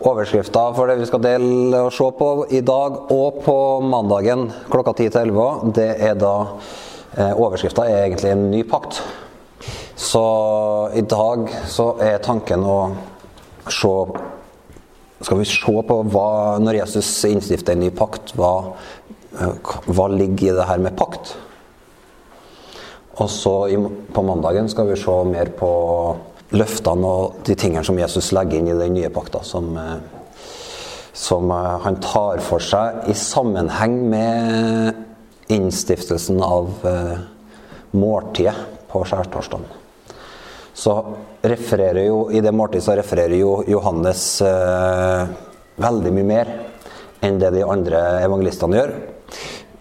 Overskrifta for det vi skal dele og se på i dag og på mandagen klokka 10 til 11, det er da eh, Overskrifta er egentlig en ny pakt. Så i dag så er tanken å se Skal vi se på hva Når Jesus innstifter en ny pakt, hva, eh, hva ligger i det her med pakt? Og så på mandagen skal vi se mer på løftene og de tingene som Jesus legger inn i den nye pakta, som, eh, som eh, han tar for seg i sammenheng med innstiftelsen av eh, måltidet på skjærtorsdagen. Så refererer jo, I det måltidet så refererer jo Johannes eh, veldig mye mer enn det de andre evangelistene gjør.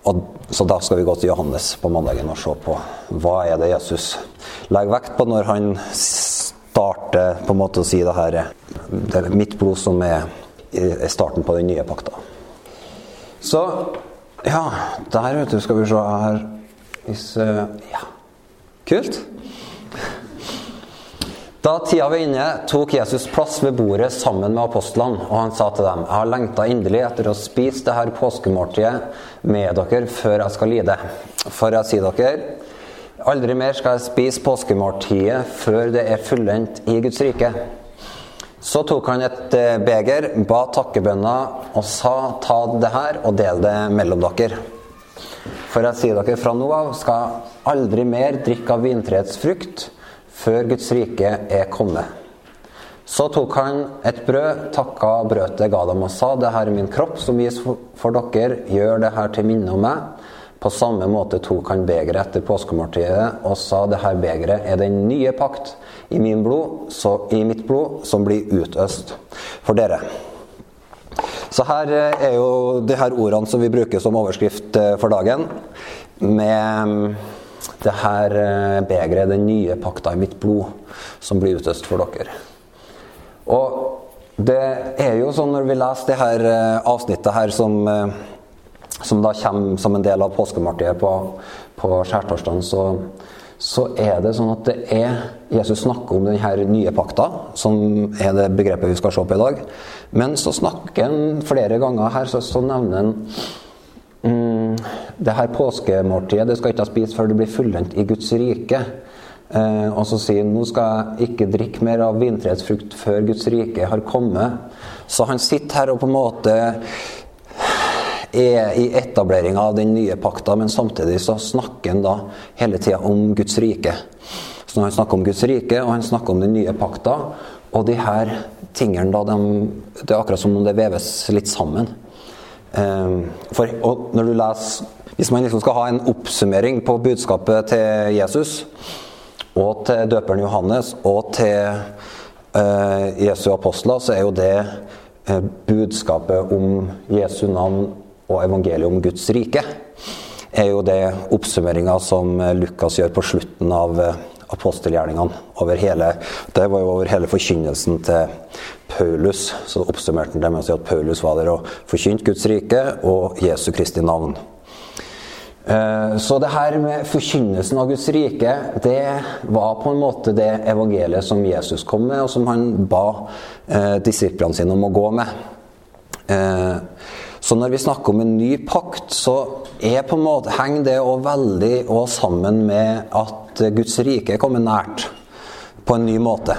Og, så da skal vi gå til Johannes på mandagen og se på hva er det Jesus legger vekt på når han starte på en måte å si det her Det er mitt blod som er, er starten på den nye pakta. Så ja, der vet du, skal vi se her Hvis uh, Ja. Kult. Da tida var inne, tok Jesus plass ved bordet sammen med apostlene, og han sa til dem, Jeg har lengta inderlig etter å spise det her påskemåltidet med dere før jeg skal lide. For jeg sier dere, Aldri mer skal jeg spise påskemåltidet før det er fullendt i Guds rike. Så tok han et eh, beger, ba takkebønna og sa ta det her og del det mellom dere. For jeg sier dere fra nå av skal aldri mer drikke av vintreets frukt før Guds rike er kommet. Så tok han et brød, takka brødet, ga dem og sa det her er min kropp som gis for dere, gjør det her til minne om meg. På samme måte tok han begeret etter påskemåltidet og sa det her begeret er den nye pakt i, blod, så, i mitt blod som blir utøst for dere. Så her eh, er jo de her ordene som vi bruker som overskrift eh, for dagen, med mm, det her eh, begeret, den nye pakta i mitt blod, som blir utøst for dere. Og det er jo sånn når vi leser det her avsnittet her som som da kommer som en del av påskemåltidet på, på skjærtorsdagen, så, så, er det sånn at det er Jesus snakker om denne nye pakta, som er det begrepet vi skal se på i dag. Men så snakker han flere ganger her, så, så nevner han mm, det her påskemåltidet det skal ikke ha spist før det blir fullendt i Guds rike. Eh, og så sier han nå skal jeg ikke drikke mer av vintreets frukt før Guds rike har kommet. Så han sitter her og på en måte er i etableringa av den nye pakta, men samtidig så snakker han da hele tida om Guds rike. Så når han snakker om Guds rike, og han snakker om den nye pakta, og de her tingene da, de, Det er akkurat som om det veves litt sammen. Um, for, og når du leser Hvis man liksom skal ha en oppsummering på budskapet til Jesus, og til døperen Johannes, og til uh, Jesu apostler, så er jo det uh, budskapet om Jesu navn og evangeliet om Guds rike, er jo det oppsummeringa som Lukas gjør på slutten av eh, apostelgjerningene. Over hele, det var jo over hele forkynnelsen til Paulus. Så oppsummerte han det med å si at Paulus var der og forkynte Guds rike og Jesu Kristi navn. Eh, så det her med forkynnelsen av Guds rike, det var på en måte det evangeliet som Jesus kom med, og som han ba eh, disiplene sine om å gå med. Så når vi snakker om en ny pakt, så er på en måte, henger det også veldig også sammen med at Guds rike er kommet nært på en ny måte.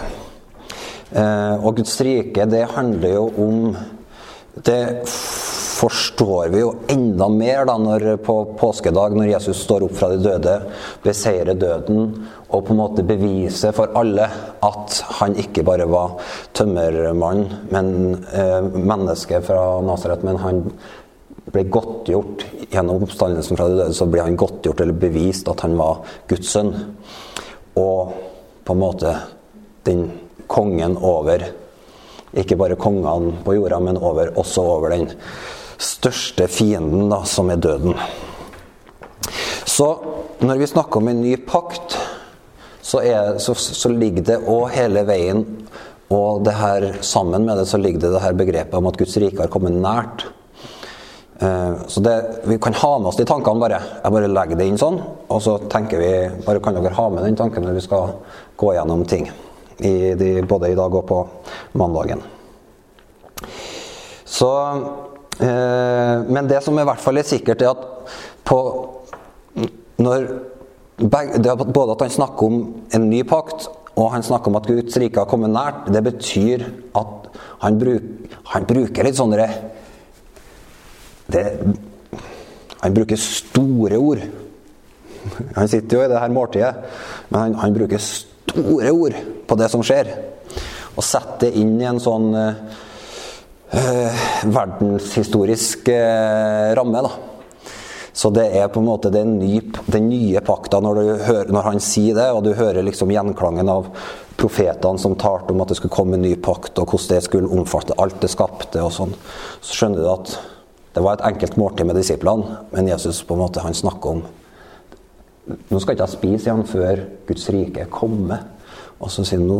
Eh, og Guds rike, det handler jo om Det forstår vi jo enda mer da når på påskedag, når Jesus står opp fra de døde, beseirer døden og på en måte beviser for alle at han ikke bare var tømmermann, men eh, menneske fra Nasaret, men han ble godtgjort gjennom oppstandelsen fra de døde, så ble han godtgjort eller bevist at han var Guds sønn. Og på en måte den kongen over Ikke bare kongene på jorda, men over, også over den største fienden, da, som er døden. Så når vi snakker om en ny pakt, så, er, så, så ligger det òg hele veien og det her, sammen med det så ligger det det her begrepet om at Guds rike har kommet nært. Eh, så det, Vi kan ha med oss de tankene bare. Jeg bare legger det inn sånn. Og så tenker vi bare kan dere ha med den tanken når vi skal gå gjennom ting. I de, både i dag og på mandagen. Så Men det som i hvert fall er sikkert, er at på er både at han snakker om en ny pakt, og han snakker om at Guds rike har kommet nært. Det betyr at han, bruk, han bruker litt sånne det, Han bruker store ord. Han sitter jo i det her måltidet, men han, han, bruker store ord på det som skjer. Og setter det inn i en sånn øh, verdenshistorisk øh, ramme. da. Så det er på en måte den nye, den nye pakta når, når, han sier det, og du hører liksom gjenklangen av profetene som talte om at det skulle komme en ny pakt, og hvordan det skulle omfatte alt det skapte og sånn. Så skjønner du at det var et enkelt måltid med disiplene, men Jesus på en måte han snakker om Nå skal ikke jeg spise igjen før Guds rike er kommet. Og så sier han nå,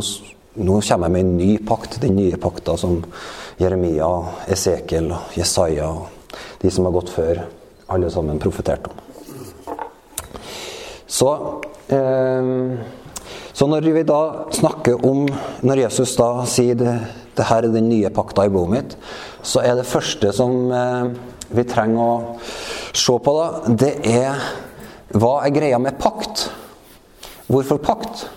nå kommer jeg med en ny pakt, den nye pakta som Jeremia, Esekiel, Jesaja og de som har gått før alle sammen profeterte om. Så, eh, så når vi da snakker om Når Jesus da sier det, det her er den nye pakta i blodet mitt, så er det første som eh, vi trenger å se på, da, det er hva er greia med pakt? Hvorfor pakt?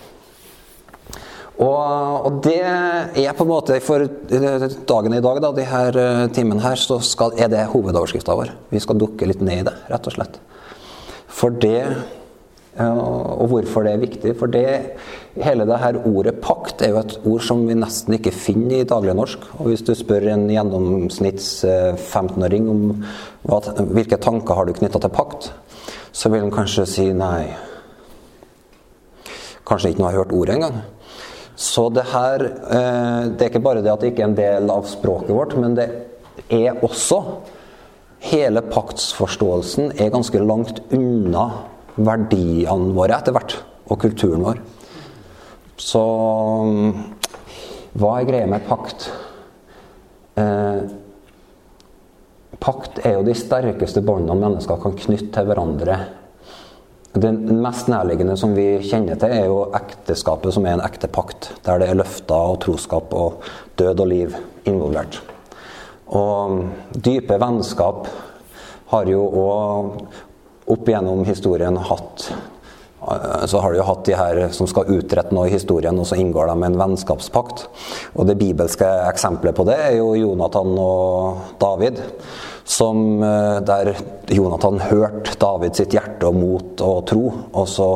Og, og, det er på en måte For dagen i dag, da, de her timene timen her, så skal, er det hovedoverskrifta vår. Vi skal dukke litt ned i det, rett og slett. For det Og hvorfor det er viktig. For det hele det her ordet pakt er jo et ord som vi nesten ikke finner i daglignorsk. Og hvis du spør en gjennomsnitts uh, eh, 15-åring om hva, hvilke tanker har du knytta til pakt, så vil han kanskje si nei. Kanskje ikke noe har hørt ordet engang. Så det her eh, Det er ikke bare det at det ikke er en del av språket vårt, men det er også Hele paktsforståelsen er ganske langt unna verdiene våre etter hvert, og kulturen vår. Så hva er greia med pakt? Eh, pakt er jo de sterkeste båndene mennesker kan knytte til hverandre det mest nærliggende som vi kjenner til, er jo ekteskapet, som er en ekte pakt. Der det er løfter og troskap og død og liv involvert. Og dype vennskap har jo òg opp gjennom historien hatt så har du jo hatt de her som skal utrette noe i historien, og så inngår de en vennskapspakt. Og det bibelske eksempelet på det er jo Jonathan og David som, eh, der Jonathan hørte David sitt hjerte og mot og tro. Og så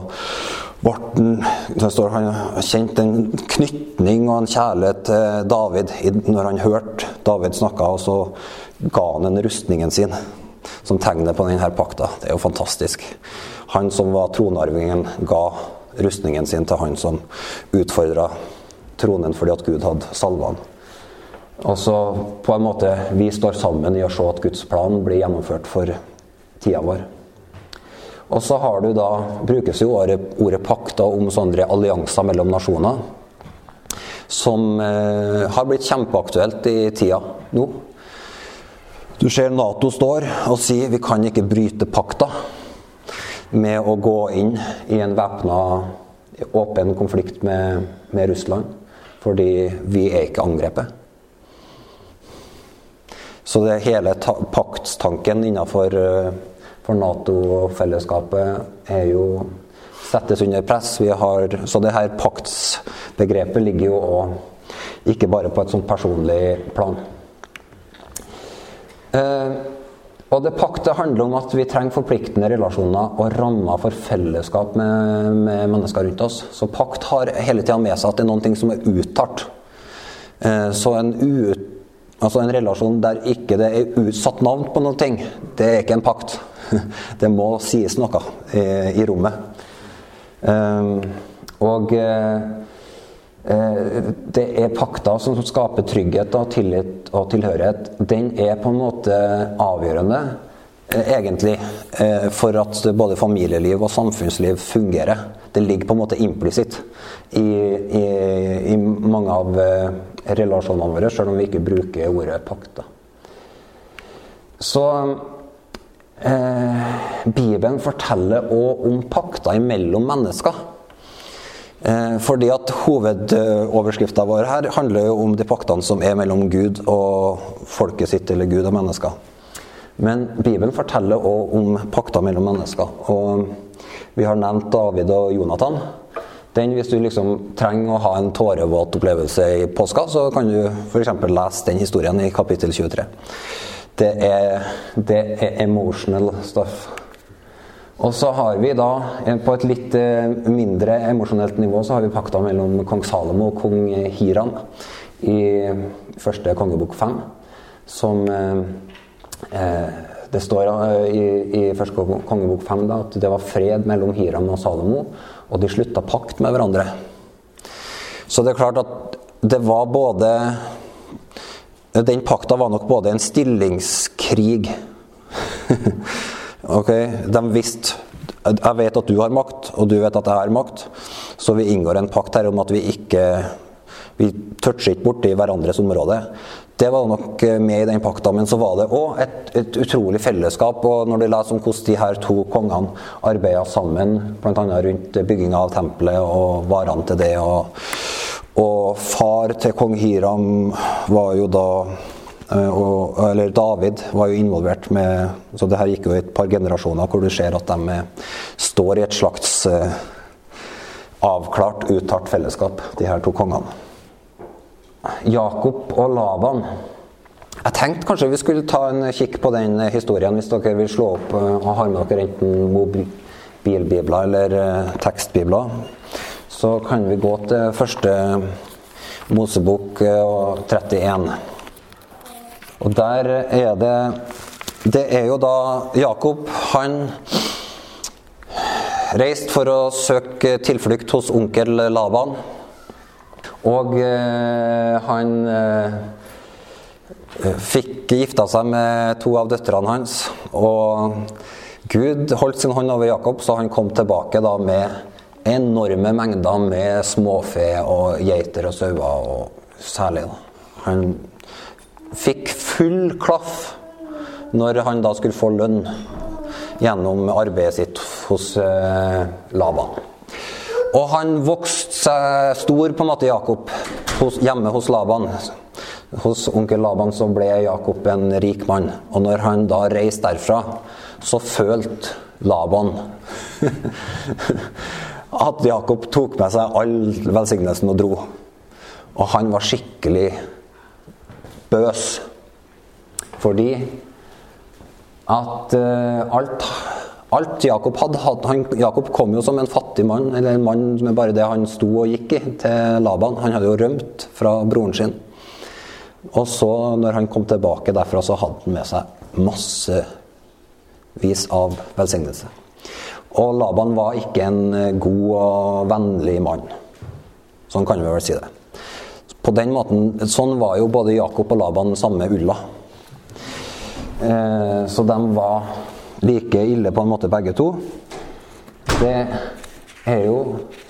han, står, han kjente en knytning og en kjærlighet til David når han hørte David snakke, og så ga han en rustningen sin som tegnet på denne pakta. Det er jo fantastisk. Han som var tronarvingen, ga rustningen sin til han som utfordra tronen fordi at Gud hadde salva han. Og så på en måte vi står sammen i å se at Guds plan blir gjennomført for tida vår. Og så har du da, brukes jo ordet, ordet pakt om sånne allianser mellom nasjoner. Som eh, har blitt kjempeaktuelt i tida nå. Du ser Nato står og sier vi kan ikke bryte pakta med å gå inn i en væpna, åpen konflikt med, med Russland. Fordi vi er ikke angrepet. Så det hele paktstanken innenfor eh, Nato-fellesskapet er jo settes under press. Har, så det her paktsbegrepet ligger jo òg ikke bare på et sånt personlig plan. Eh, og det paktet handler om at vi trenger forpliktende relasjoner og rammer for fellesskap med, med mennesker rundt oss. Så pakt har hele tida med seg at det er noe som er uttalt. Eh, så en ut Altså en relasjon der ikke det er utsatt navn på noen ting, det er ikke en pakt. Det må sies noe i, i rommet. Um, og uh, det er pakta som skaper trygghet og tillit og tilhørighet. Den er på en måte avgjørende, egentlig, uh, for at både familieliv og samfunnsliv fungerer. Det ligger på en måte implisitt i, i, i mange av relasjonene våre, selv om vi ikke bruker ordet pakt. Så eh, Bibelen forteller òg om pakter mellom mennesker. Eh, fordi at Hovedoverskrifta vår her handler jo om de paktene som er mellom Gud og folket sitt, eller Gud og mennesker. Men Bibelen forteller òg om pakter mellom mennesker. Og vi har nevnt David og Jonathan. Den, hvis du liksom trenger å ha en tårevåt opplevelse i påska, så kan du f.eks. lese den historien i kapittel 23. Det er, det er emotional stuff. Og så har vi da, eh, på et litt eh, mindre emosjonelt nivå, så har vi pakta mellom kong Salomo og kong Hiram i første kongebok fem. Som eh, Det står i, i første kongebok fem at det var fred mellom Hiram og Salomo, og de slutta pakt med hverandre. Så det er klart at det var både Den pakta var nok både en stillingskrig Ok, De visste Jeg vet at du har makt, og du vet at jeg har makt. Så vi inngår en pakt her om at vi ikke Vi toucher ikke borti hverandres område. Det var nok med i den pakta, men så var det òg et, et, utrolig fellesskap. og Når du leser om hvordan de her to kongene arbeida sammen, bl.a. rundt bygginga av tempelet og varene til det, og, og far til kong Hiram var jo da Eh, og, eller David var jo involvert med Så det her gikk jo et par generasjoner hvor du ser at de eh, står i et slags eh, avklart, uttalt fellesskap, de her to kongene. Jakob og Laban. Jeg tenkte kanskje vi skulle ta en kikk på den historien hvis dere vil slå opp og har med dere enten mobilbibler eller tekstbibler. Så kan vi gå til første Mosebok 31. Og der er det Det er jo da Jakob, han reiste for å søke tilflukt hos onkel Laban. Og eh, han eh, fikk gifta seg med to av døtrene hans. Og Gud holdt sin hånd over Jakob, så han kom tilbake da med enorme mengder med småfe og geiter og sauer, og særlig. da. Han fikk full klaff når han da skulle få lønn gjennom arbeidet sitt hos eh, Laban. Og han vokste seg stor, på en måte, Jakob, hos, hjemme hos Laban. Hos onkel Laban så ble Jakob en rik mann. Og når han da reiste derfra, så følte Laban at Jakob tok med seg all velsignelsen og dro. Og han var skikkelig bøs. Fordi at uh, alt, alt, Jakob hadde han, Jakob kom jo som en fattig mann, eller en mann med bare det han sto og gikk i, til Laban. Han hadde jo rømt fra broren sin. Og så, når han kom tilbake derfra, så hadde han med seg massevis av velsignelse. Og Laban var ikke en eh, god og vennlig mann. Sånn kan vi vel si det. På den måten, Sånn var jo både Jakob og Laban samme ulla. Eh, så de var like ille på en måte begge to. Det er jo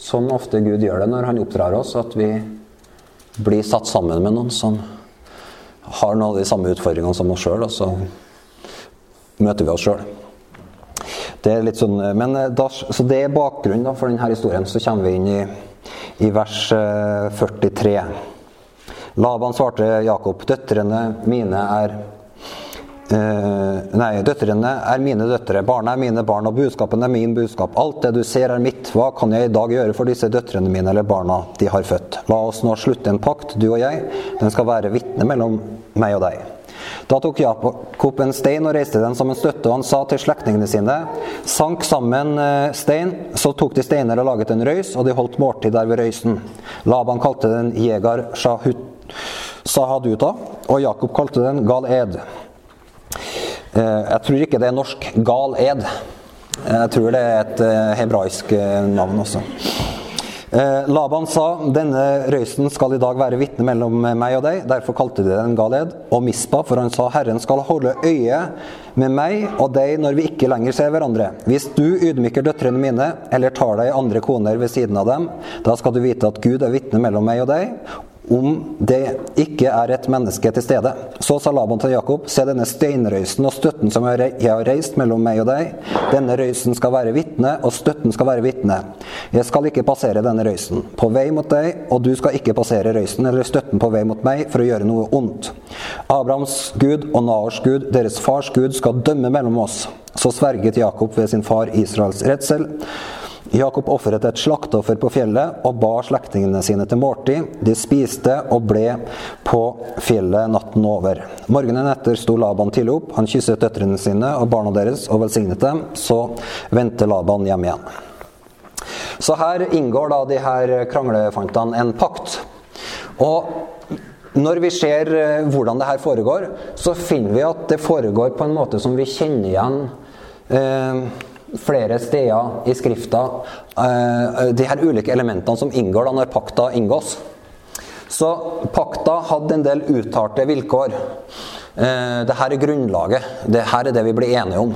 sånn ofte Gud gjør det når han oppdrar oss, at vi blir satt sammen med noen som har noen av de samme utfordringene som oss sjøl, og så møter vi oss sjøl. Det er litt sånn, men eh, da, så det er bakgrunnen for denne historien. Så kommer vi inn i, i vers 43. Eh, Laban svarte Jakob, døtrene mine er Nei, døtrene er mine døtre, barna er mine barn, og budskapen er min budskap. Alt det du ser er mitt. Hva kan jeg i dag gjøre for disse døtrene mine eller barna de har født? La oss nå slutte en pakt, du og jeg. Den skal være vitne mellom meg og deg. Da tok Jakob en stein og reiste den som en støtte, og han sa til slektningene sine Sank sammen eh, stein, så tok de steiner og laget en røys, og de holdt måltid der ved røysen. Laban kalte den Jegar Shahut Sahaduta, og Jakob kalte den Gal Ed. Eh, jeg tror ikke det er norsk Gal Ed. Jeg tror det er et eh, hebraisk eh, navn også. Laban sa denne røysen skal i dag være vitne mellom meg og deg. Derfor kalte de den Galed og Mispa, for han sa Herren skal holde øye med meg og deg når vi ikke lenger ser hverandre. Hvis du ydmyker døtrene mine eller tar deg andre koner ved siden av dem, da skal du vite at Gud er vitne mellom meg og deg, om det ikke er et menneske til stede. Så sa Laban til Jakob, se denne steinrøysen og støtten som jeg har reist mellom meg og deg. Denne røysen skal være vitne, og støtten skal være vitne. Jeg skal ikke passere denne røysen på vei mot deg, og du skal ikke passere røysen eller støtten på vei mot meg for å gjøre noe ondt. Abrahams Gud og Naors Gud, deres fars Gud, skal dømme mellom oss. Så sverget Jakob ved sin far Israels redsel. Jakob ofret et slakteoffer på fjellet og ba slektningene sine til måltid. De spiste og ble på fjellet natten over. Morgenen etter sto Laban tidlig opp. Han kysset døtrene sine og barna deres og velsignet dem. Så vendte Laban hjem igjen. Så her inngår da de her kranglefantene en pakt. Og når vi ser eh, hvordan det her foregår, så finner vi at det foregår på en måte som vi kjenner igjen eh, flere steder i Skrifta uh, de her ulike elementene som inngår da når pakta inngås. Så pakta hadde en del uttalte vilkår. Uh, det her er grunnlaget. Det her er det vi blir enige om.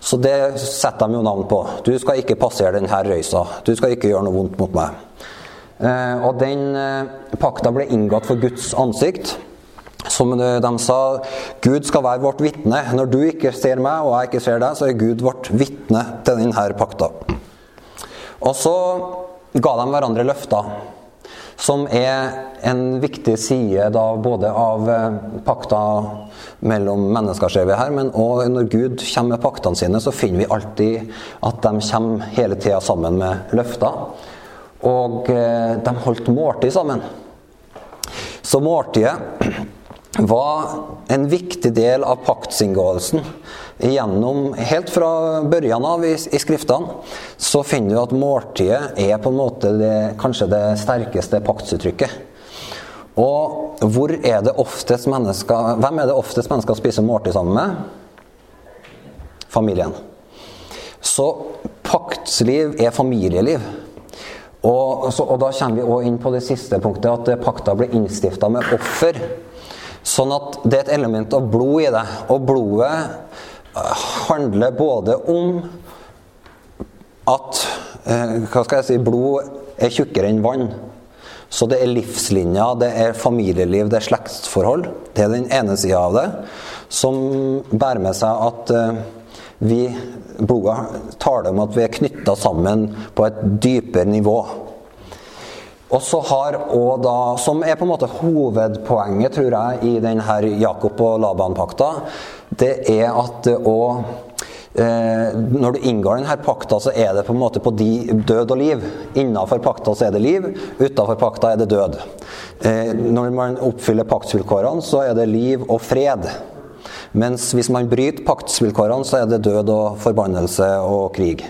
Så det setter de jo navn på. Du skal ikke passere denne røysa. Du skal ikke gjøre noe vondt mot meg. Uh, og den pakta ble inngått for Guds ansikt. Som de sa, Gud skal være vårt vitne. Når du ikke ser meg, og jeg ikke ser deg, så er Gud vårt vitne til denne pakta. Og så ga de hverandre løfter, som er en viktig side da både av eh, pakta mellom mennesker, ser vi her, men òg når Gud kommer med paktene sine, så finner vi alltid at de kommer hele tida sammen med løfter. Og eh, de holdt måltid sammen. Så måltidet var en viktig del av paktsinngåelsen. Gjennom, helt fra børjan av i, i, Skriftene så finner du at måltidet er på en måte det, kanskje det sterkeste paktsuttrykket. Og hvor er det oftest mennesker, hvem er det oftest mennesker spiser måltid sammen med? Familien. Så paktsliv er familieliv. Og, så, og da kommer vi også inn på det siste punktet, at pakta ble innstifta med offer. Sånn at det er et element av blod i det. Og blodet eh, handler både om at eh, Hva skal jeg si Blod er tjukkere enn vann. Så det er livslinja, det er familieliv, det er slektsforhold. Det er den ene sida av det. Som bærer med seg at eh, vi Blodet taler om at vi er knytta sammen på et dypere nivå. Og så har også da, Som er på en måte hovedpoenget, tror jeg, i denne Jakob og Laban-pakta, det er at det òg eh, Når du inngår denne pakta, så er det på en måte på de, død og liv. Innenfor pakta så er det liv, utenfor pakta er det død. Eh, når man oppfyller paktsvilkårene, så er det liv og fred. Mens hvis man bryter paktsvilkårene, så er det død og forbannelse og krig.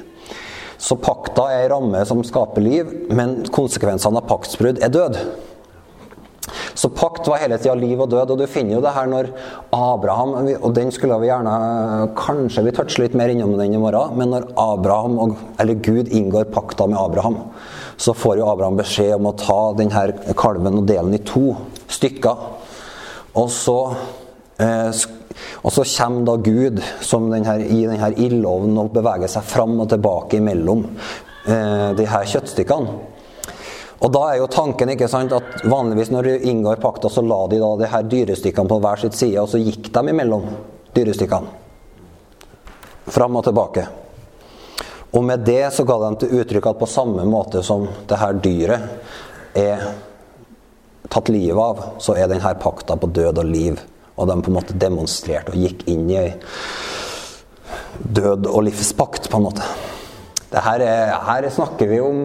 Så pakta er ei ramme som skaper liv, men konsekvensene av paktsbrudd er død. Så pakt var hele tida liv og død, og du finner jo det her når Abraham Og den skulle vi gjerne Kanskje vi toucher litt mer innom den i morgen, men når Abraham, eller Gud, inngår pakta med Abraham, så får jo Abraham beskjed om å ta denne kalven og dele den i to stykker. Og så eh, og så kommer da Gud denne, i denne ildovnen og beveger seg fram og tilbake mellom eh, de her kjøttstykkene. Og da er jo tanken ikke sant, at vanligvis når du inngår pakta, så la de da de her dyrestykkene på hver sitt side, og så gikk de imellom dyrestykkene. Fram og tilbake. Og med det så ga de til uttrykk at på samme måte som det her dyret er tatt livet av, så er denne pakta på død og liv. Og de på en måte demonstrerte og gikk inn i ei død og livspakt, på en måte. Er, her snakker vi om,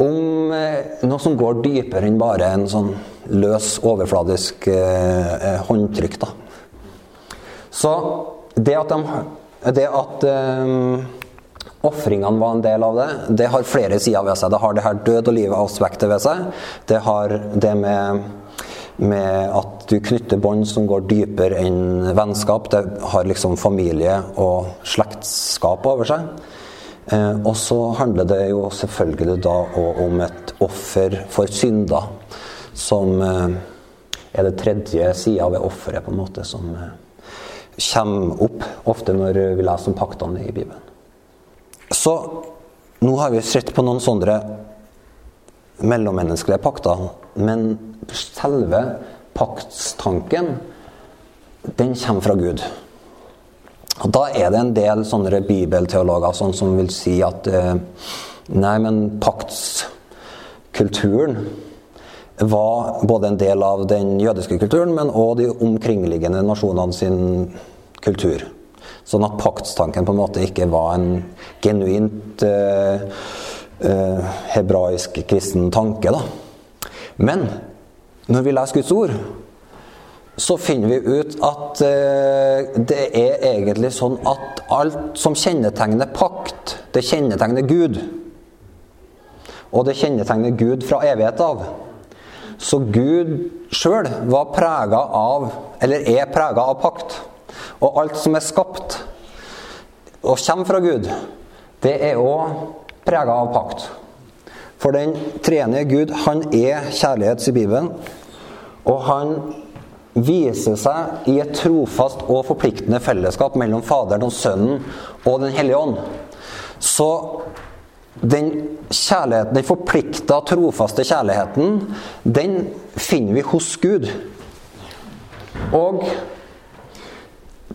om eh, noe som går dypere enn bare en sånn løs, overfladisk eh, eh håndtrykk. Da. Så det at, de, det at eh, ofringene var en del av det, det har flere sider ved seg. Det har det her død og liv-aspektet ved seg. Det har det med med at du knytter bånd som går dypere enn vennskap. Det har liksom familie og slektskap over seg. Eh, og så handler det jo selvfølgelig da òg om et offer for synder, som eh, er det tredje sida ved offeret, på en måte, som eh, kommer opp ofte når vi leser om paktene i Bibelen. Så nå har vi sett på noen sånne mellommenneskelige pakter. Men selve paktstanken, den kommer fra Gud. Og Da er det en del sånne bibelteologer sånn som vil si at eh, nei, men paktskulturen var både en del av den jødiske kulturen, men òg de omkringliggende nasjonene sin kultur. Sånn at paktstanken på en måte ikke var en genuint eh, eh, hebraisk kristen tanke. da. Men når vi leser Guds ord, så finner vi ut at eh, det er egentlig sånn at alt som kjennetegner pakt, det kjennetegner Gud. Og det kjennetegner Gud fra evighet av. Så Gud sjøl var prega av, eller er prega av pakt. Og alt som er skapt og kommer fra Gud, det er òg prega av pakt. For den treenige Gud, han er kjærlighet, i Bibelen. Og han viser seg i et trofast og forpliktende fellesskap mellom Faderen og Sønnen og Den hellige ånd. Så den kjærligheten, den forplikta, trofaste kjærligheten, den finner vi hos Gud. Og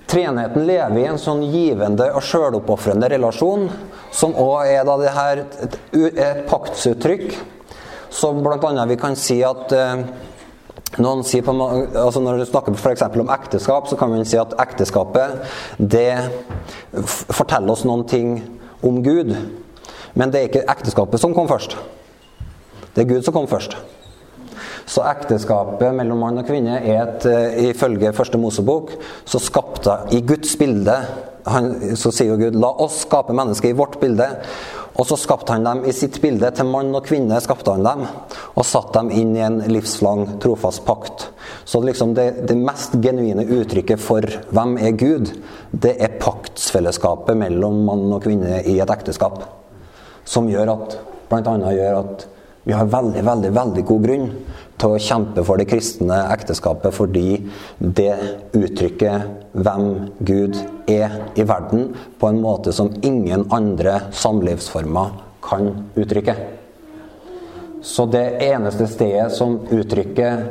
treenigheten lever i en sånn givende og sjøloppofrende relasjon, som òg er da det her et, et paktsuttrykk, som bl.a. vi kan si at eh, noen sier på, altså Når du snakker f.eks. om ekteskap, så kan man si at ekteskapet det forteller oss noen ting om Gud. Men det er ikke ekteskapet som kom først. Det er Gud som kom først. Så ekteskapet mellom mann og kvinne er et eh, Ifølge første Mosebok så skapte i Guds bilde han, Så sier jo Gud 'la oss skape mennesker i vårt bilde'. Og så skapte han dem i sitt bilde. Til mann og kvinne skapte han dem. Og satte dem inn i en livslang, trofast pakt. Så liksom det, det, mest genuine uttrykket for hvem er Gud, det er paktsfellesskapet mellom mann og kvinne i et ekteskap. Som gjør at, blant annet gjør at vi har veldig, veldig, veldig god grunn til å kjempe for det kristne ekteskapet fordi det uttrykker hvem Gud er i verden, på en måte som ingen andre samlivsformer kan uttrykke. Så det eneste stedet som uttrykker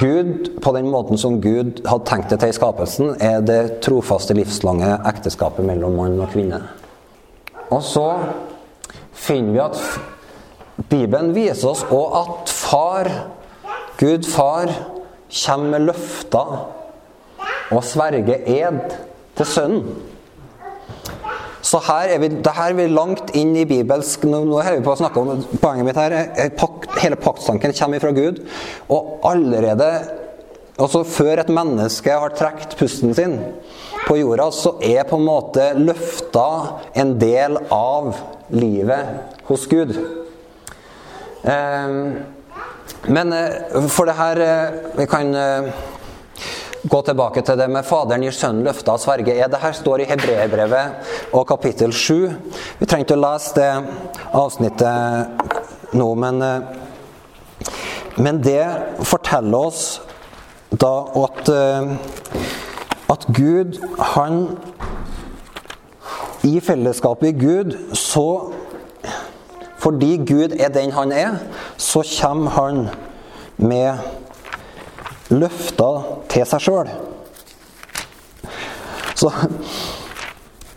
Gud på den måten som Gud hadde tenkt det til i skapelsen, er det trofaste, livslange ekteskapet mellom mann og kvinne. Og så finner vi at Bibelen viser oss òg at far Gud far kommer med løfter og sverger ed til sønnen. Så her er vi, her er vi langt inn i bibelsk Nå, nå er vi på å snakke om Poenget mitt her er pakt, hele paktstanken kommer fra Gud. Og allerede altså Før et menneske har trukket pusten sin på jorda, så er på en måte løfta en del av livet hos Gud. Um, men eh, for det her eh, Vi kan eh, gå tilbake til det med Faderen gir Sønnen løfter av sverge. Det her står i Hebreerbrevet og kapittel 7. Vi trenger ikke å lese det avsnittet nå, men, men det forteller oss da at, at Gud, han I fellesskapet i Gud så fordi Gud er den han er, så kommer han med løfter til seg sjøl.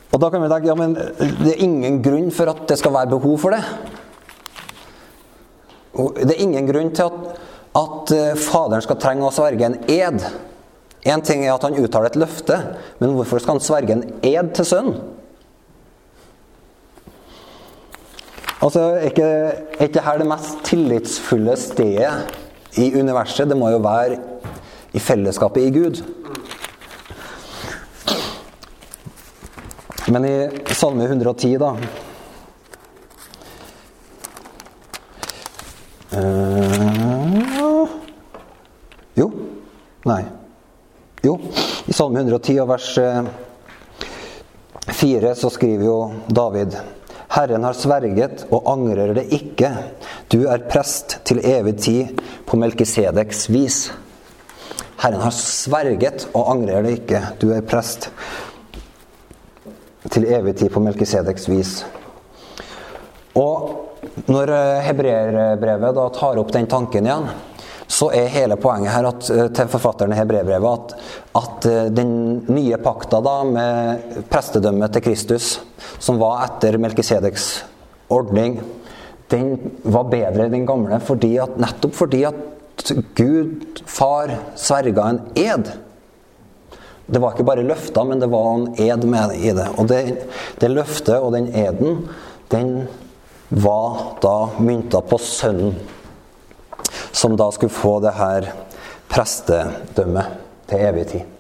Og da kan vi tenke ja, men det er ingen grunn for at det skal være behov for det. Det er ingen grunn til at, at eh, Faderen skal trenge å sverge en ed. Én ting er at han uttaler et løfte, men hvorfor skal han sverge en ed til sønnen? Altså, er ikke, ikke her det mest tillitsfulle stedet i universet? Det må jo være i fellesskapet i Gud. Men i Salme 110, da uh, Jo. Nei. Jo. I Salme 110 og vers 4 så skriver jo David Herren har sverget og angrer det ikke. Du er prest til evig tid på Melkisedeks vis. Herren har sverget og angrer det ikke. Du er prest til evig tid på Melkisedeks vis. Og når hebreerbrevet da tar opp den tanken igjen, så er hele poenget her at, til forfatteren i hebreerbrevet at, at den nye pakta da med prestedømmet til Kristus, som var etter Melkisedeks ordning, den var bedre enn den gamle fordi at, nettopp fordi at Gud, far, sverga en ed. Det var ikke bare løfter, men det var en ed med i det. Og det, det løftet og den eden, den var da mynta på sønnen. Som da skulle få det her prestedømmet til evig tid.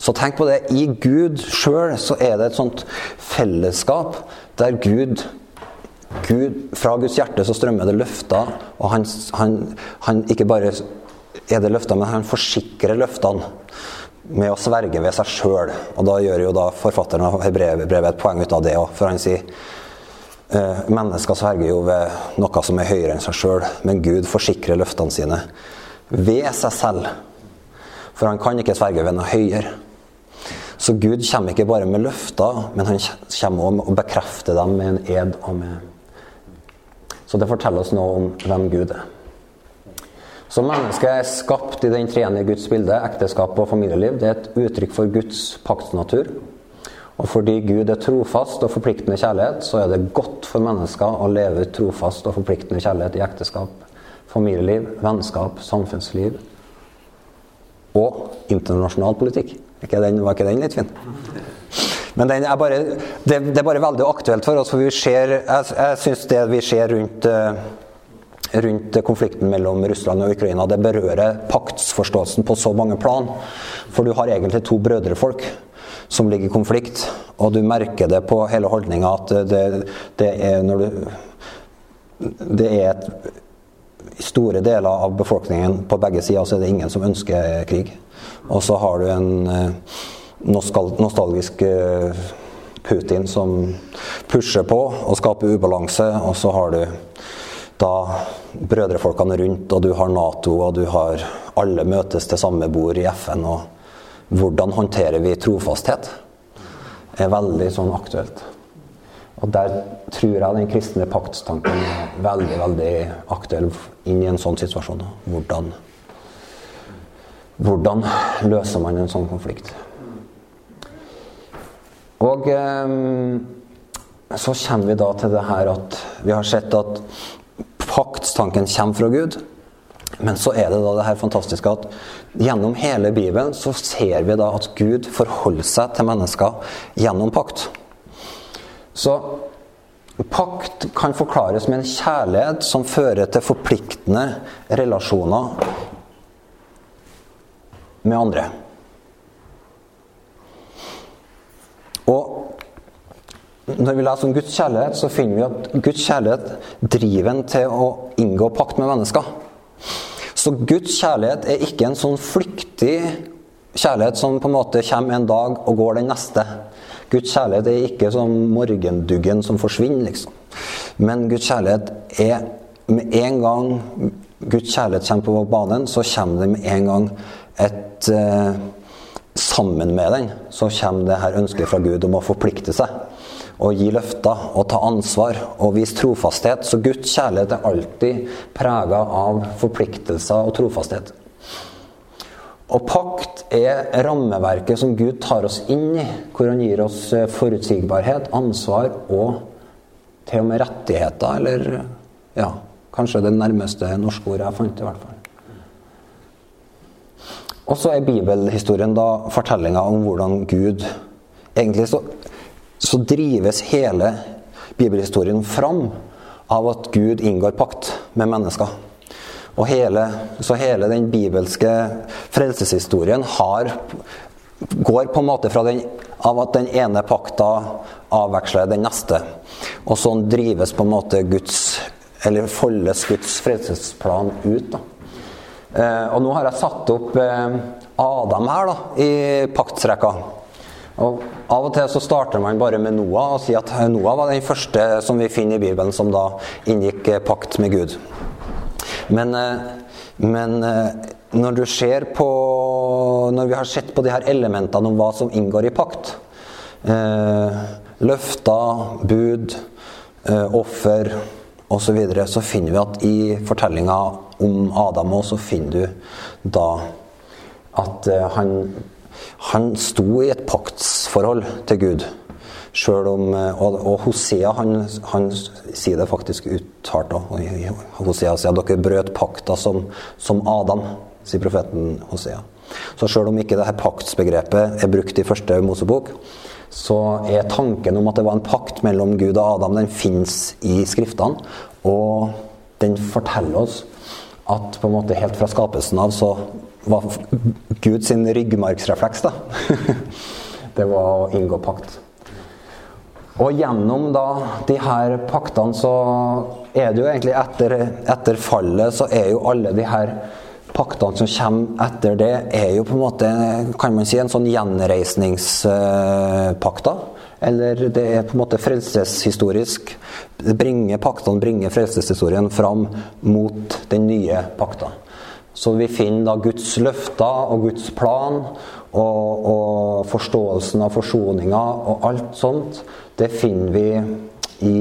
Så tenk på det. I Gud sjøl så er det et sånt fellesskap der Gud Gud, fra Guds hjerte så strømmer det løfter, og han, han, han ikke bare er det løfter, men han forsikrer løftene med å sverge ved seg sjøl. Og da gjør jo da forfatteren av brevet et poeng ut av det òg, for han sier eh, mennesker sverger jo ved noe som er høyere enn seg sjøl, men Gud forsikrer løftene sine ved seg selv. For han kan ikke sverge ved noe høyere. Så Gud kommer ikke bare med løfter, men han kommer også og bekrefter dem med en ed og med så det forteller oss noe om hvem Gud er. Så mennesket er skapt i den treende Guds bilde, ekteskap og familieliv. Det er et uttrykk for Guds paktsnatur. Og fordi Gud er trofast og forpliktende kjærlighet, så er det godt for mennesker å leve trofast og forpliktende kjærlighet i ekteskap, familieliv, vennskap, samfunnsliv og internasjonal politikk. Ikke den, var ikke den litt fin? Men er bare, det, det, er bare veldig aktuelt for oss. for vi ser, Jeg, jeg syns det vi ser rundt, eh, rundt konflikten mellom Russland og Ukraina, det berører paktsforståelsen på så mange plan. For du har egentlig to brødrefolk som ligger i konflikt, og du merker det på hele holdninga at det, det, er når du Det er et store deler av befolkningen på begge sider så er det ingen som ønsker krig. Og så har du en eh, nostalgisk eh, Putin som pusher på og skaper ubalanse. Og så har du da brødrefolkene rundt, og du har Nato, og du har alle møtes til samme bord i FN. og Hvordan håndterer vi trofasthet? er veldig sånn aktuelt. Og der tror jeg den kristne paktstanken er veldig, veldig aktuell inn i en sånn situasjon. Hvordan, hvordan løser man en sånn konflikt? Og eh, så kommer vi da til det her at vi har sett at paktstanken kommer fra Gud. Men så er det da det her fantastiske at gjennom hele Bibelen så ser vi da at Gud forholder seg til mennesker gjennom pakt. Så pakt kan forklares med en kjærlighet som fører til forpliktende relasjoner med andre. Og når vi leser om Guds kjærlighet, så finner vi at Guds kjærlighet driver en til å inngå pakt med mennesker. Så Guds kjærlighet er ikke en sånn flyktig kjærlighet som på en måte kommer en dag og går den neste. Guds kjærlighet er ikke som morgenduggen som forsvinner, liksom. Men Guds kjærlighet er med en gang Guds kjærlighet kommer på banen, så kommer det med en gang et eh, sammen med den så kommer det her ønsket fra Gud om å forplikte seg. Og gi løfter og ta ansvar og vise trofasthet. Så Guds kjærlighet er alltid prega av forpliktelser og trofasthet. Og pakt er rammeverket som Gud tar oss inn i, hvor han gir oss eh, forutsigbarhet, ansvar og til og med rettigheter, eller ja, kanskje det nærmeste norske ordet jeg fant, i hvert fall. Og så er bibelhistorien da fortellinga om hvordan Gud Egentlig så, så, drives hele bibelhistorien fram av at Gud inngår pakt med mennesker. Og hele, så hele den bibelske frelseshistorien har, går på en måte fra den, av at den ene pakta avveksler den neste. Og sånn drives på en måte Guds Eller foldes Guds frelsesplan ut. da. Eh, og nå har jeg satt opp eh, Adam her da, i paktsrekka. Og Av og til så starter man bare med Noah og sier at Noah var den første som vi finner i Bibelen som da inngikk eh, pakt med Gud. Men, men når du ser på Når vi har sett på de her elementene om hva som inngår i pakt eh, Løfter, bud, eh, offer, osv., så, så finner vi at i fortellinga om Adam også, så finner du da at uh, han, han sto i et paktsforhold til Gud. Selv om, og, og Hosea han, han, sier det faktisk uttalt. Hosea sier at dere brøt pakta som, som Adam, sier profeten Hosea. Så selv om ikke dette paktsbegrepet er brukt i første Mosebok, så er tanken om at det var en pakt mellom Gud og Adam, den fins i Skriftene. Og den forteller oss at på en måte helt fra skapelsen av så var Gud sin ryggmargsrefleks det var å inngå pakt. Og gjennom da de her paktene så er det jo egentlig etter, etter fallet så er jo alle de her paktene som kommer etter det, er jo på en måte kan man si, en sånn gjenreisningspakta. Eller det er på en måte frelseshistorisk. Bringer, paktene bringer frelseshistorien fram mot den nye pakta. Så vi finner da Guds løfter og Guds plan og, og forståelsen av forsoninga og alt sånt. Det finner vi i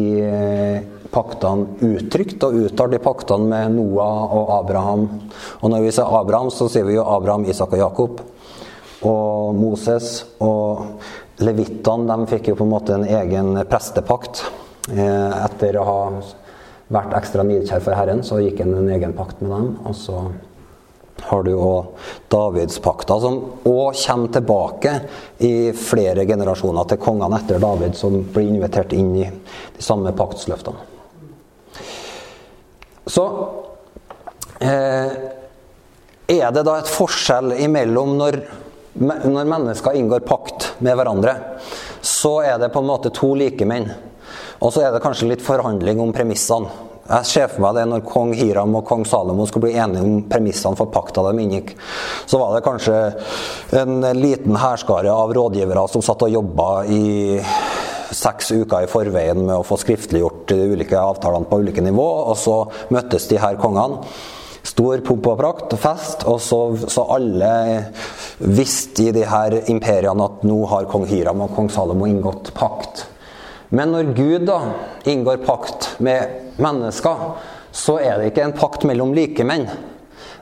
paktene uttrykt og uttalt i paktene med Noah og Abraham. Og når vi ser Abraham, så sier vi jo Abraham, Isak og Jakob. Og Moses og levittene de fikk jo på en måte en egen prestepakt. Eh, etter å ha vært ekstra nidkjær for Herren, så gikk han en egen pakt med dem. Og så har du òg Davidspakta, som òg kommer tilbake i flere generasjoner til kongene etter David, som blir invitert inn i de samme paktsløftene. Så eh, er det da et forskjell imellom når, når mennesker inngår pakt med hverandre, så er det på en måte to likemenn. Og så er det kanskje litt forhandling om premissene. Jeg ser for meg det når kong Hiram og kong Salomo skulle bli enige om premissene for pakta de inngikk. Så var det kanskje en liten hærskare av rådgivere som satt og jobba i seks uker i forveien med å få skriftliggjort de ulike avtalene på ulike nivå, og så møttes de her kongene. Stor pomp og prakt fest, og så, så alle visste i de her imperiene at nå har kong Hiram og kong Salomo inngått pakt. Men når Gud da inngår pakt med mennesker, så er det ikke en pakt mellom likemenn.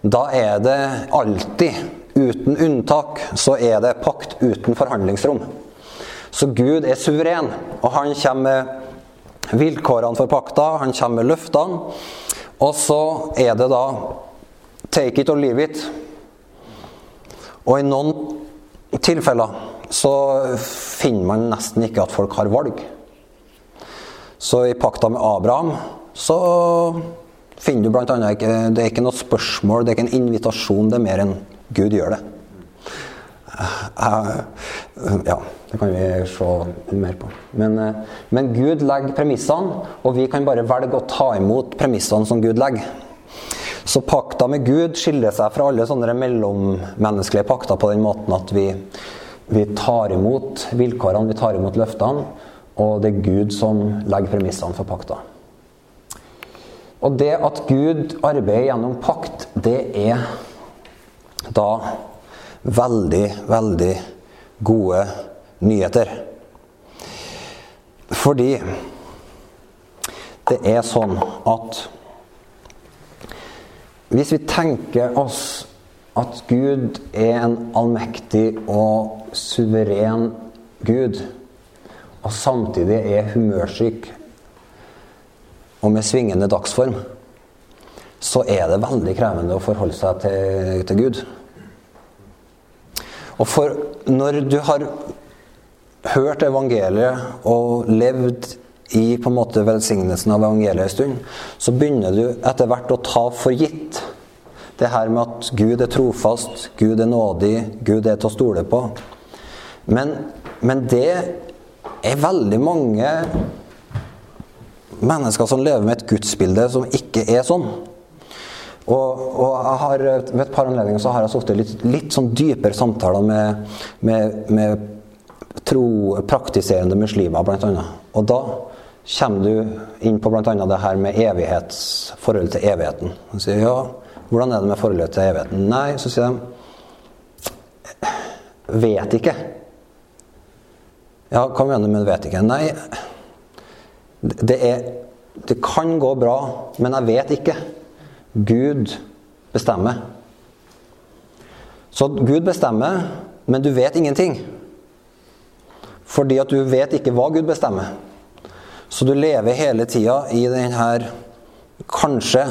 Da er det alltid, uten unntak, så er det pakt uten forhandlingsrom. Så Gud er suveren, og han kommer med vilkårene for pakta, han kommer med løftene. Og så er det da take it or leave it. Og i noen tilfeller så finner man nesten ikke at folk har valg. Så i pakta med Abraham så finner du bl.a. ikke Det er ikke noe spørsmål, det er ikke en invitasjon, det er mer enn Gud gjør det. Eh, ja, det kan vi se mer på. Men, eh, men, Gud legger premissene, og vi kan bare velge å ta imot premissene som Gud legger. Så pakta med Gud skiller seg fra alle sånne mellommenneskelige pakter på den måten at vi, vi tar imot vilkårene, vi tar imot løftene, og det er Gud som legger premissene for pakta. Og det at Gud arbeider gjennom pakt, det er da veldig, veldig gode nyheter. Fordi det er sånn at hvis vi tenker oss at Gud er en allmektig og suveren Gud, og samtidig er humørsyk og med svingende dagsform, så er det veldig krevende å forholde seg til, til Gud. Og for når du har hørt evangeliet og levd i på en måte velsignelsen av evangeliet en stund, så begynner du etter hvert å ta for gitt det her med at Gud er trofast, Gud er nådig, Gud er til å stole på. Men, men det er veldig mange mennesker som lever med et gudsbilde som ikke er sånn. Og, og har, ved et par anledninger så har jeg sittet litt, litt sånn dypere samtaler med, med, med tro, praktiserende muslimer, bl.a. Og da kommer du inn på bl.a. det her med evighets, forholdet til evigheten. Og sier ja, hvordan er det med forholdet til evigheten? Nei, så sier de Vet ikke. Ja, hva mener du med 'vet ikke'? Nei, det er Det kan gå bra, men jeg vet ikke. Gud bestemmer. Så Gud bestemmer, men du vet ingenting. Fordi at du vet ikke hva Gud bestemmer. Så du lever hele tida i den her Kanskje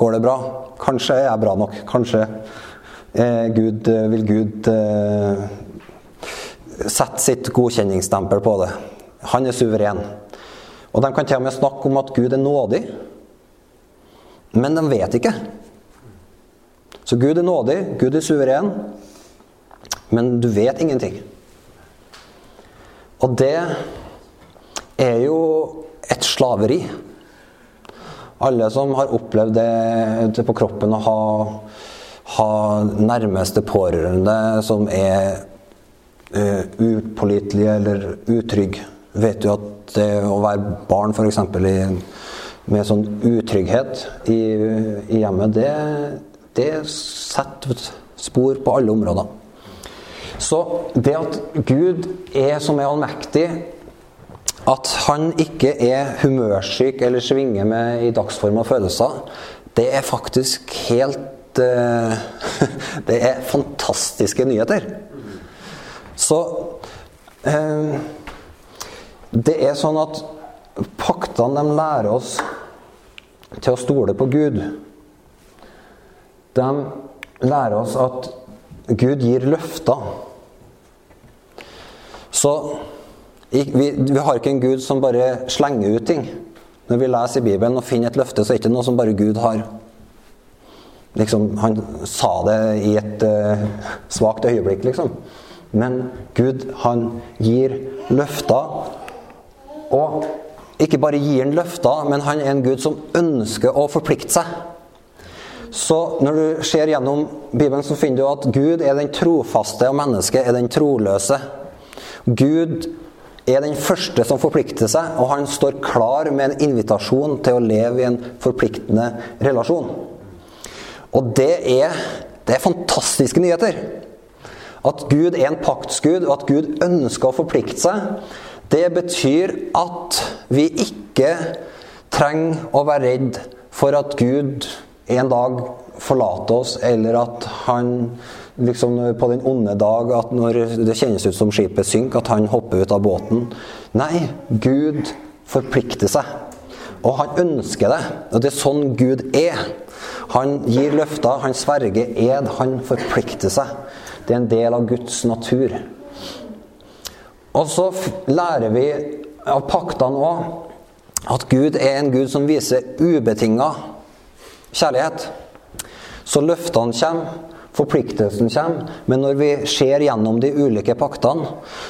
går det bra. Kanskje er jeg bra nok. Kanskje eh, Gud, eh, vil Gud eh, sette sitt godkjenningsstempel på det. Han er suveren. Og de kan til og med snakke om at Gud er nådig. Men de vet ikke. Så Gud er nådig, Gud er suveren, men du vet ingenting. Og det er jo et slaveri. Alle som har opplevd det på kroppen å ha, ha nærmeste pårørende som er uh, upålitelige eller utrygge, vet jo at det å være barn f.eks. med sånn utrygghet i, i hjemmet, det, det setter spor på alle områder. Så det at Gud er som er allmektig, at han ikke er humørsyk eller svinger med i dagsform og følelser, det er faktisk helt uh, Det er fantastiske nyheter. Så uh, Det er sånn at paktene de lærer oss til å stole på Gud. De lærer oss at Gud gir løfter. Så vi, vi, har ikke en Gud som bare slenger ut ting. Når vi leser i Bibelen og finner et løfte, så er det ikke noe som bare Gud har. Liksom, han sa det i et uh, svakt øyeblikk, liksom. Men Gud, han gir løfter. Og ikke bare gir han løfter, men han er en Gud som ønsker å forplikte seg. Så når du ser gjennom Bibelen, så finner du at Gud er den trofaste, og mennesket er den troløse. Gud er den første som forplikter seg, og han står klar med en invitasjon til å leve i en forpliktende relasjon. Og det er, det er fantastiske nyheter. At Gud er en paktsgud, og at Gud ønsker å forplikte seg, det betyr at vi ikke trenger å være redd for at Gud en dag forlater oss, eller at han liksom på den onde dag, at når det kjennes ut som skipet synker, at han hopper ut av båten. Nei, Gud forplikter seg. Og han ønsker det. Og det er sånn Gud er. Han gir løfter, han sverger ed, han forplikter seg. Det er en del av Guds natur. Og så lærer vi av paktene òg at Gud er en Gud som viser ubetinga kjærlighet. Så løftene kommer, Forpliktelsen kommer, men når vi ser gjennom de ulike paktene,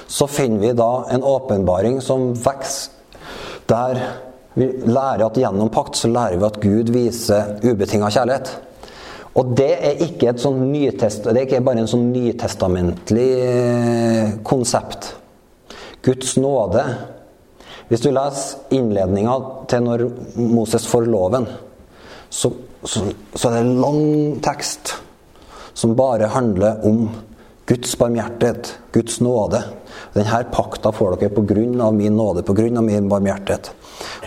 så finner vi da en åpenbaring som vokser. Der vi lærer at gjennom pakt så lærer vi at Gud viser ubetinga kjærlighet. Og det er ikke et sånn nytest, det er ikke bare en sånn nytestamentlig eh, konsept. Guds nåde. Hvis du leser innledninga til når Moses får loven, så, så, så er det en lang tekst som bare handler om Guds barmhjertighet, Guds nåde. Denne pakta får dere pga. min nåde, pga. min barmhjertighet.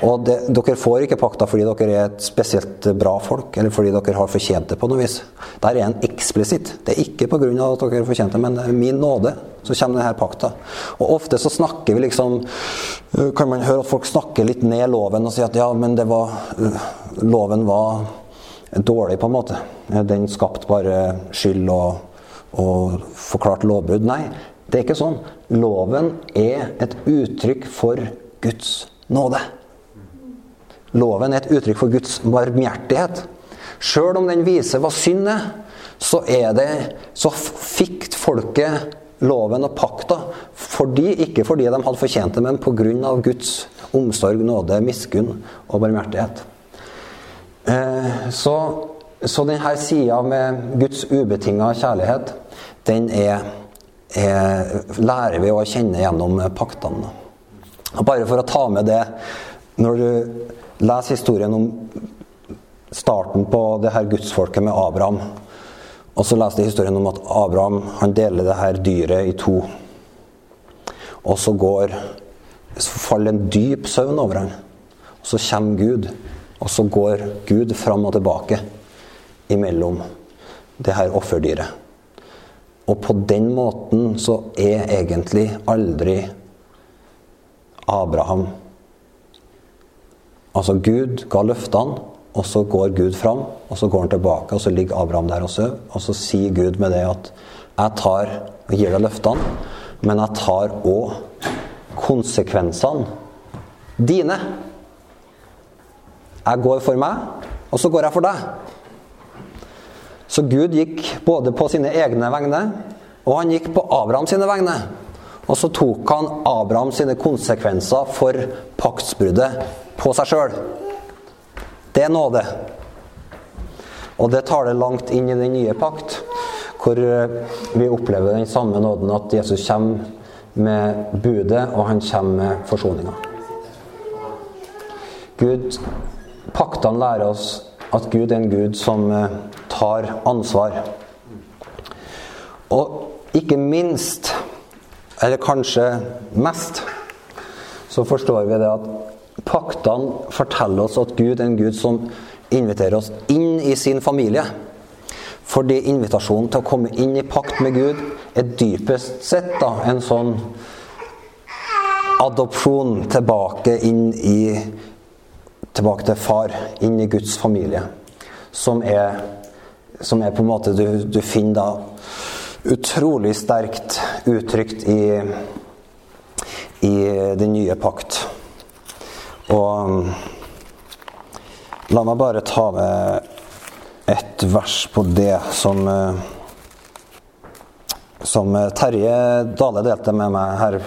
Og det, Dere får ikke pakta fordi dere er et spesielt bra folk, eller fordi dere har fortjent det på noe vis. Der er en eksplisitt. Det er ikke pga. at dere har fortjent det, men min nåde. Så kommer denne pakta. Og ofte så snakker vi liksom Kan man høre at folk snakker litt ned loven og sier at ja, men det var Loven var dårlig, på en måte. Den skapte bare skyld og, og forklart lovbrudd. Nei, det er ikke sånn. Loven er et uttrykk for Guds nåde. Loven er et uttrykk for Guds barmhjertighet. Sjøl om den viser hva synd er, så, er det, så fikk folket loven og pakta fordi, ikke fordi de hadde fortjent det, men pga. Guds omsorg, nåde, miskunn og barmhjertighet. Eh, så, så denne sida med Guds ubetinga kjærlighet, den er, er, lærer vi å kjenne gjennom paktene. Og bare for å ta med det Når du leser historien om starten på det her gudsfolket med Abraham, og så leser du historien om at Abraham han deler det her dyret i to. Og så går så faller en dyp søvn over ham. Så kommer Gud, og så går Gud fram og tilbake imellom det her offerdyret. Og på den måten så er egentlig aldri Abraham Altså, Gud ga løftene, og så går Gud fram, og så går han tilbake, og så ligger Abraham der og sover. Og så sier Gud med det at 'Jeg tar og gir deg løftene, men jeg tar òg konsekvensene dine'. Jeg går for meg, og så går jeg for deg. Så Gud gikk både på sine egne vegne, og han gikk på Abraham sine vegne. Og så tok han Abraham sine konsekvenser for paktsbruddet på seg sjøl. Det er nåde. Og det tar det langt inn i den nye pakt, hvor eh, vi opplever den samme nåden at Jesus kommer med budet, og han kommer med forsoninga. Gud, Paktene lærer oss at Gud er en Gud som eh, tar ansvar. Og ikke minst, eller kanskje mest, så forstår vi det at Paktene forteller oss at Gud er en Gud som inviterer oss inn i sin familie. Fordi invitasjonen til å komme inn i pakt med Gud er dypest sett da, en sånn adopsjon tilbake inn i Tilbake til far, inn i Guds familie. Som er, som er på en måte Du, du finner da utrolig sterkt uttrykt i, i den nye pakt. Og la meg bare ta med et vers på det som Som Terje Dale delte med meg her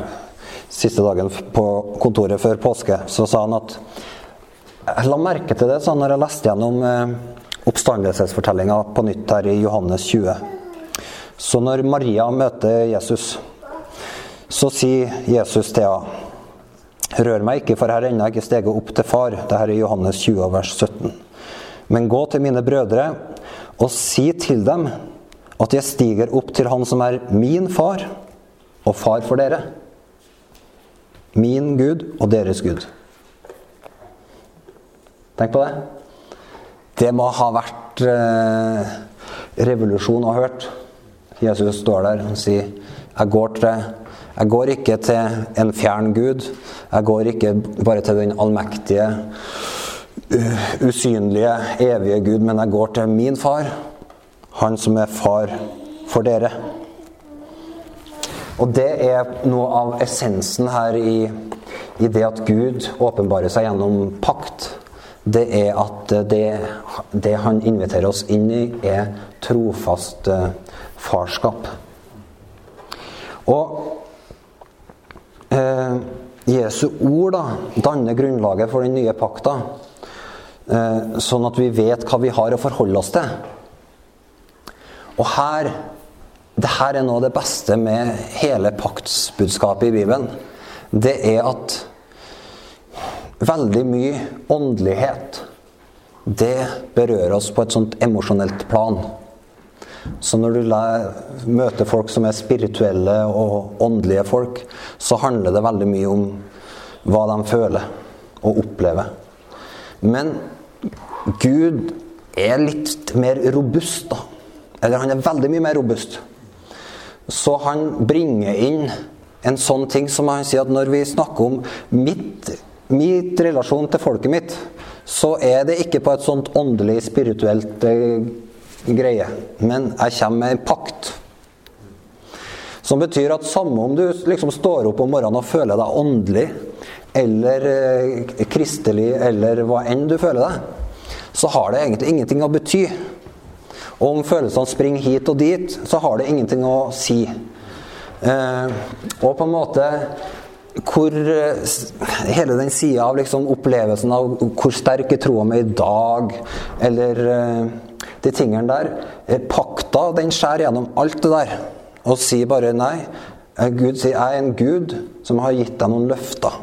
siste dagen på kontoret før påske. Så sa han at Jeg la merke til det sånn når jeg leste gjennom uh, oppstandelsesfortellinga på nytt her i Johannes 20. Så når Maria møter Jesus, så sier Jesus til henne Rør meg ikke, for her er ennå ikke steget opp til far. Dette er Johannes 20, vers 17. Men gå til mine brødre og si til dem at jeg stiger opp til Han som er min far og far for dere. Min Gud og deres Gud. Tenk på det. Det må ha vært eh, revolusjon å ha hørt. Jesus står der og sier jeg går til jeg går ikke til en fjern Gud. Jeg går ikke bare til den allmektige, usynlige, evige Gud, men jeg går til min far, han som er far for dere. Og det er noe av essensen her i, i det at Gud åpenbarer seg gjennom pakt. Det er at det, det han inviterer oss inn i, er trofast eh, farskap. Og eh, Jesu ord da, danner grunnlaget for den nye pakta, eh, sånn at vi vet hva vi har å forholde oss til. Og her det her er noe av det beste med hele paktsbudskapet i Bibelen. Det er at veldig mye åndelighet det berører oss på et sånt emosjonelt plan. Så når du møter folk som er spirituelle og åndelige folk, så handler det veldig mye om hva de føler og opplever. Men Gud er litt mer robust, da. Eller han er veldig mye mer robust. Så han bringer inn en sånn ting som han sier at når vi snakker om mitt, mitt relasjon til folket mitt, så er det ikke på et sånt åndelig, spirituelt eh, greie. Men jeg kommer med en pakt. Som betyr at samme om du liksom står opp om morgenen og føler deg åndelig, eller eh, kristelig, eller hva enn du føler deg, så har det egentlig ingenting å bety. Og om følelsene springer hit og dit, så har det ingenting å si. Eh, og på en måte hvor eh, Hele den sida av liksom opplevelsen av hvor sterk er troa mi i dag, eller eh, de tingene der. Pakta den skjærer gjennom alt det der og sier bare nei. Eh, Gud sier jeg er en gud som har gitt deg noen løfter.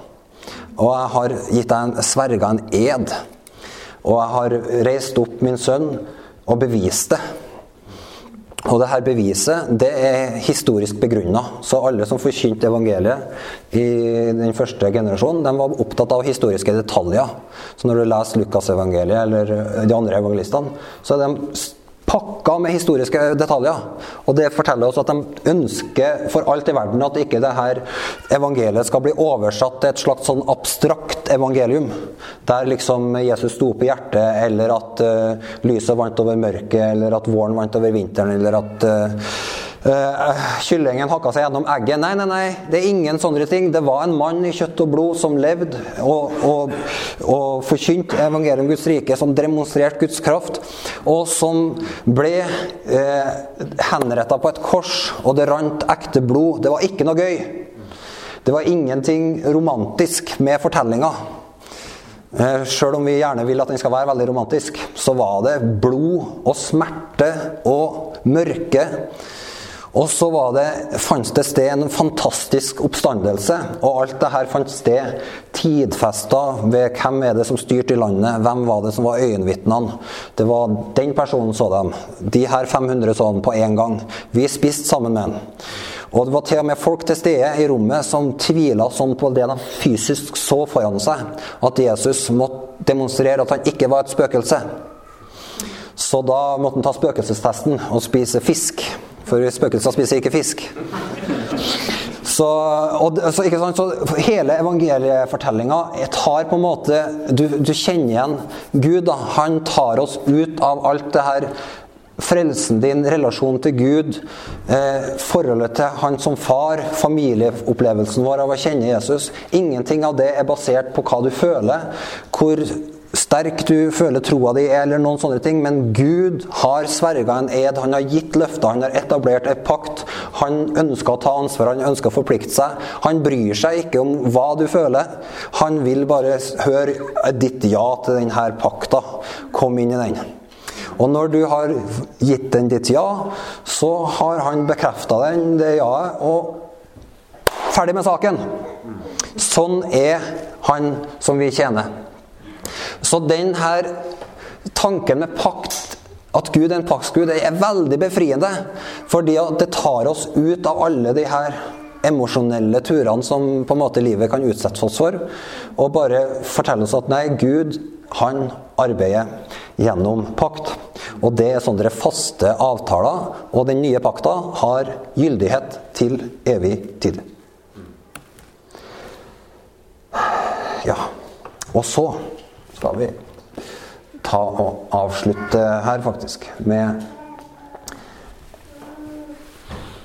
Og jeg har gitt deg en, sverga en ed. Og jeg har reist opp min sønn og bevist det. Og det her beviset det er historisk begrunna. Så alle som forkynte evangeliet i den første generasjonen, de var opptatt av historiske detaljer. Så når du leser Lukasevangeliet eller de andre evangelistene, så er de pakka med historiske detaljer. Og det forteller oss at de ønsker for alt i verden at ikke det her evangeliet skal bli oversatt til et slags sånn abstrakt evangelium. Der liksom Jesus sto på hjertet, eller at uh, lyset vant over mørket, eller at våren vant over vinteren, eller at uh, Uh, kyllingen hakka seg gjennom egget. Nei, nei, nei, det er ingen sånne ting. Det var en mann i kjøtt og blod som levde og, og, og forkynte evangeliet om Guds rike, som demonstrerte Guds kraft, og som ble uh, henretta på et kors, og det rant ekte blod. Det var ikke noe gøy. Det var ingenting romantisk med fortellinga. Uh, Sjøl om vi gjerne vil at den skal være veldig romantisk, så var det blod og smerte og mørke og så det, fantes det sted en fantastisk oppstandelse. Og alt det her fant sted tidfesta ved hvem er det som styrte i landet, hvem var det som var øyenvitnene. Det var den personen så dem. De her 500 så dem på én gang. Vi spiste sammen med han. Og det var til og med folk til stede i rommet som tvila sånn på det de fysisk så foran seg, at Jesus måtte demonstrere at han ikke var et spøkelse. Så da måtte han ta spøkelsestesten og spise fisk. For spøkelser spiser ikke fisk. Så, og, så, så hele evangeliefortellinga tar på en måte du, du, kjenner igjen Gud. Da. Han tar oss ut av alt det her. Frelsen din, relasjonen til Gud, eh, forholdet til Han som far, familieopplevelsen vår av å kjenne Jesus. Ingenting av det er basert på hva du føler. Hvor sterk du føler troa di er, eller noen sånne ting, men Gud har sverga en ed, han har gitt løfter, han har etablert en pakt. Han ønsker å ta ansvar, han ønsker å forplikte seg. Han bryr seg ikke om hva du føler. Han vil bare høre ditt ja til denne pakta. Kom inn i den. Og når du har gitt den ditt ja, så har han bekrefta den, det ja-et, og ferdig med saken. Sånn er han som vi tjener. Så den her tanken med pakt, at Gud er en paktsgud, er veldig befriende. Fordi det tar oss ut av alle de her emosjonelle turene som på en måte livet kan utsette oss for. Og bare fortelle oss at nei, Gud han arbeider gjennom pakt. Og det er sånne faste avtaler. Og den nye pakta har gyldighet til evig tid. Ja. Og så skal vi ta og avslutte her, faktisk, med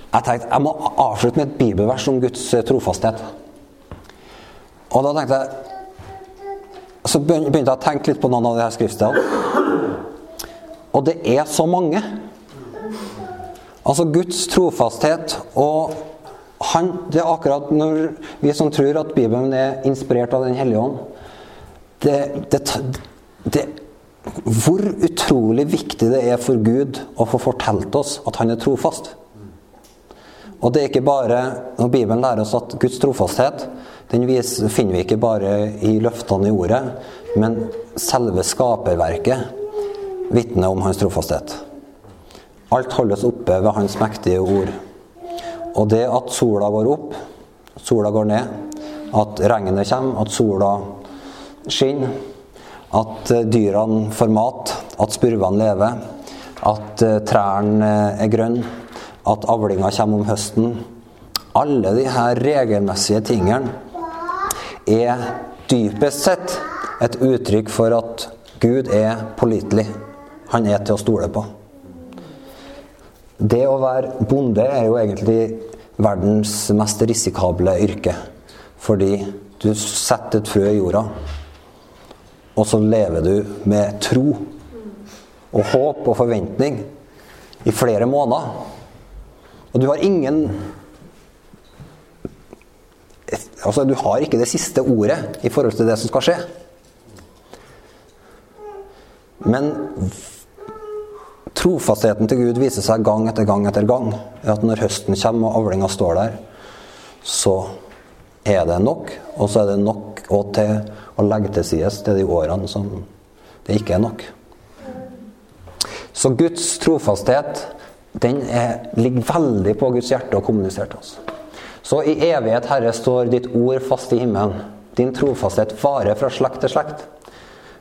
Jeg tenkte jeg må avslutte med et bibelvers om Guds eh, trofasthet. Og da tenkte jeg Så begynte jeg å tenke litt på noen av de her skriftstedene. Og det er så mange. Altså Guds trofasthet og han, Det er akkurat når vi som tror at Bibelen er inspirert av Den hellige ånd, det, det, det, Hvor utrolig viktig det er for Gud å få fortalt oss at han er trofast. Og det er ikke bare Når Bibelen lærer oss at Guds trofasthet den finner vi ikke bare i løftene i ordet, men selve skaperverket vitner om hans trofasthet. Alt holdes oppe ved hans mektige ord. Og det at sola går opp, sola går ned, at regnet kommer, at sola skinn, at eh, dyrene får mat, at spurvene lever, at eh, trærne eh, er grønne, at avlinga kommer om høsten. Alle her regelmessige tingene er dypest sett et uttrykk for at Gud er pålitelig. Han er til å stole på. Det å være bonde er jo egentlig verdens mest risikable yrke. Fordi du setter et frø i jorda, og så lever du med tro og håp og forventning i flere måneder. Og du har ingen Altså, du har ikke det siste ordet i forhold til det som skal skje. Men trofastheten til Gud viser seg gang etter gang etter gang. At når høsten kommer og avlinga står der, så er det nok. Og så er det nok og til å legge til side til de årene som det ikke er nok. Så Guds trofasthet den er, ligger veldig på Guds hjerte og kommuniserer til oss. Så i evighet, Herre, står ditt ord fast i himmelen. Din trofasthet varer fra slekt til slekt.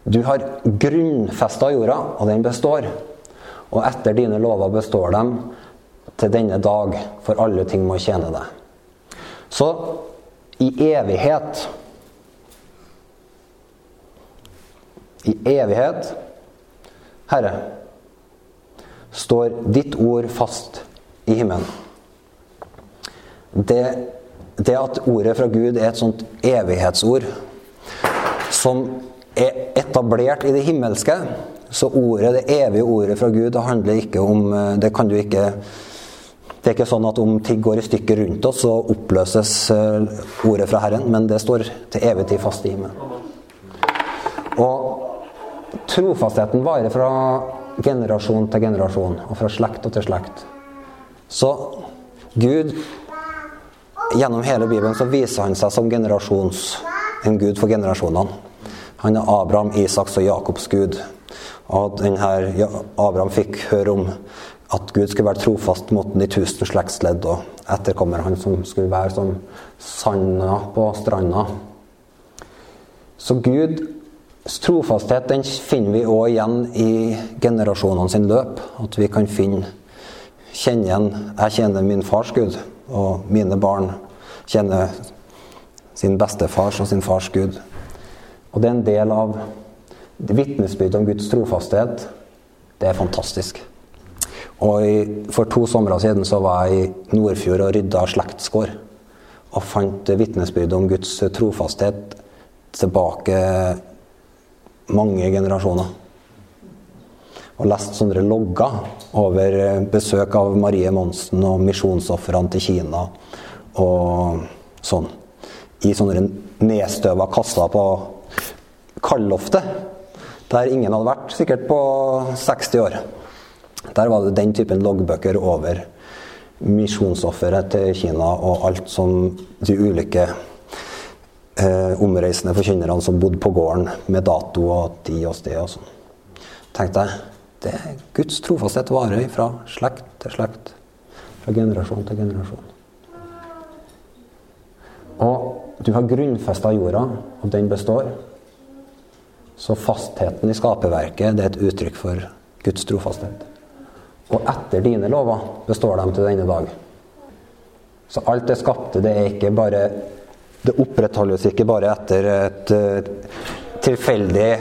Du har grunnfesta jorda, og den består. Og etter dine lover består dem til denne dag, for alle ting må tjene deg. Så i evighet I evighet, Herre, står ditt ord fast i himmelen. Det, det, at ordet fra Gud er et sånt evighetsord som er etablert i det himmelske Så ordet, det evige ordet fra Gud, det handler ikke om Det kan du ikke Det er ikke sånn at om ting går i stykker rundt oss, så oppløses eh, ordet fra Herren, men det står til evig tid fast i himmelen. Og trofastheten varer fra generasjon til generasjon, og fra slekt til slekt. Så Gud Gjennom hele Bibelen så viser han seg som generasjons, en gud for generasjonene. Han er Abraham, Isaks og Jakobs gud. Og denne, Abraham fikk høre om at Gud skulle være trofast mot de tusen slektsledd, og etterkommer han som skulle være som sanda på stranda. Så Guds trofasthet den finner vi òg igjen i generasjonene sin løp. At vi kan finne kjenne igjen Jeg kjenner min fars Gud. Og mine barn kjenner sin bestefars og sin fars Gud. Og det er en del av vitnesbyrdet om Guds trofasthet. Det er fantastisk. Og i, for to somre siden så var jeg i Nordfjord og rydda slektsgård. Og fant vitnesbyrdet om Guds trofasthet tilbake mange generasjoner. Og lest sånne logger over besøk av Marie Monsen og misjonsofrene til Kina og sånn. I sånne nedstøva kasser på kaldloftet, der ingen hadde vært sikkert på 60 år. Der var det den typen loggbøker over misjonsofferet til Kina og alt som de ulike eh, omreisende forkynnerne som bodde på gården, med dato og tid og sted og sånn. tenkte jeg det er Guds trofasthet varer fra slekt til slekt. Fra generasjon til generasjon. Og du har grunnfesta jorda, og den består. Så fastheten i skaperverket det er et uttrykk for Guds trofasthet. Og etter dine lover består de til denne dag. Så alt det skapte, det er ikke bare Det opprettholdes ikke bare etter et, et tilfeldig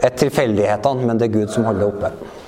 et tilfeldighetene, men det er Gud som holder det oppe.